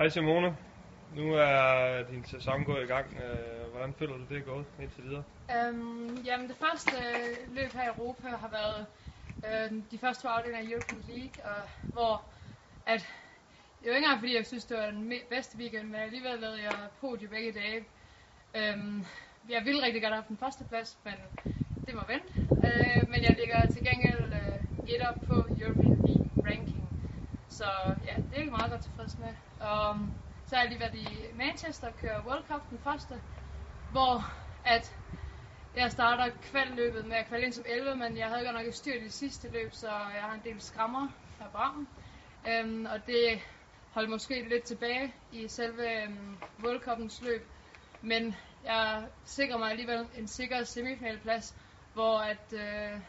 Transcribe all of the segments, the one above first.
Hej Simone. Nu er din sæson gået i gang. Øh, hvordan føler du det er gået indtil videre? Øhm, jamen det første øh, løb her i Europa har været øh, de første to afdelinger af European League, og hvor at, det var ikke engang fordi jeg synes det var den bedste weekend, men alligevel lavede jeg podie begge dage. Øhm, jeg ville rigtig godt have haft den første plads, men det må vente. Øh, men jeg ligger til gengæld øh, et op på European League ranking. Så ja, det er jeg meget godt tilfreds med. Og um, så har jeg lige været i Manchester og kører World Cup den første, hvor at jeg starter kvaldløbet med at kvalde ind som 11, men jeg havde godt nok et styr i det sidste løb, så jeg har en del skrammer her på armen. Øhm, og det holdt måske lidt tilbage i selve øhm, World Cup'ens løb. Men jeg sikrer mig alligevel en sikker semifinalplads, hvor at, øh,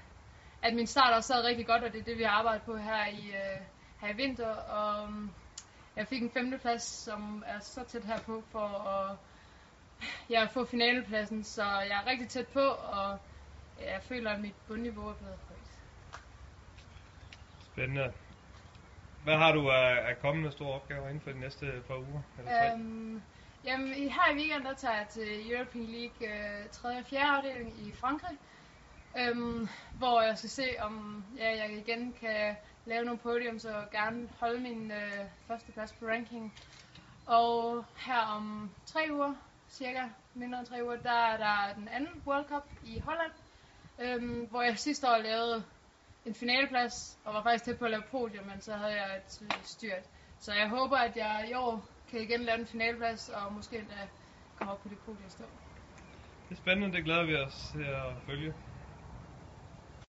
at min start også sad rigtig godt, og det er det, vi har arbejdet på her i, øh, her i vinter. Og øhm, jeg fik en femteplads, som er så tæt herpå for at ja, få finalepladsen, så jeg er rigtig tæt på, og jeg føler, at mit bundniveau er blevet højt. Spændende. Hvad har du af, kommende store opgaver inden for de næste par uger? Eller tre? Øhm, jamen, i- her i weekenden, der tager jeg til European League øh, 3. og 4. afdeling i Frankrig, øhm, hvor jeg skal se, om ja, jeg igen kan lave nogle podiums og gerne holde min øh, første plads på ranking. Og her om tre uger, cirka mindre end tre uger, der er der den anden World Cup i Holland, øhm, hvor jeg sidste år lavede en finaleplads, og var faktisk tæt på at lave podium, men så havde jeg et øh, styrt. Så jeg håber, at jeg i år kan igen lave en finaleplads, og måske endda komme op på det podium stå. Det er spændende, det glæder vi os til at følge.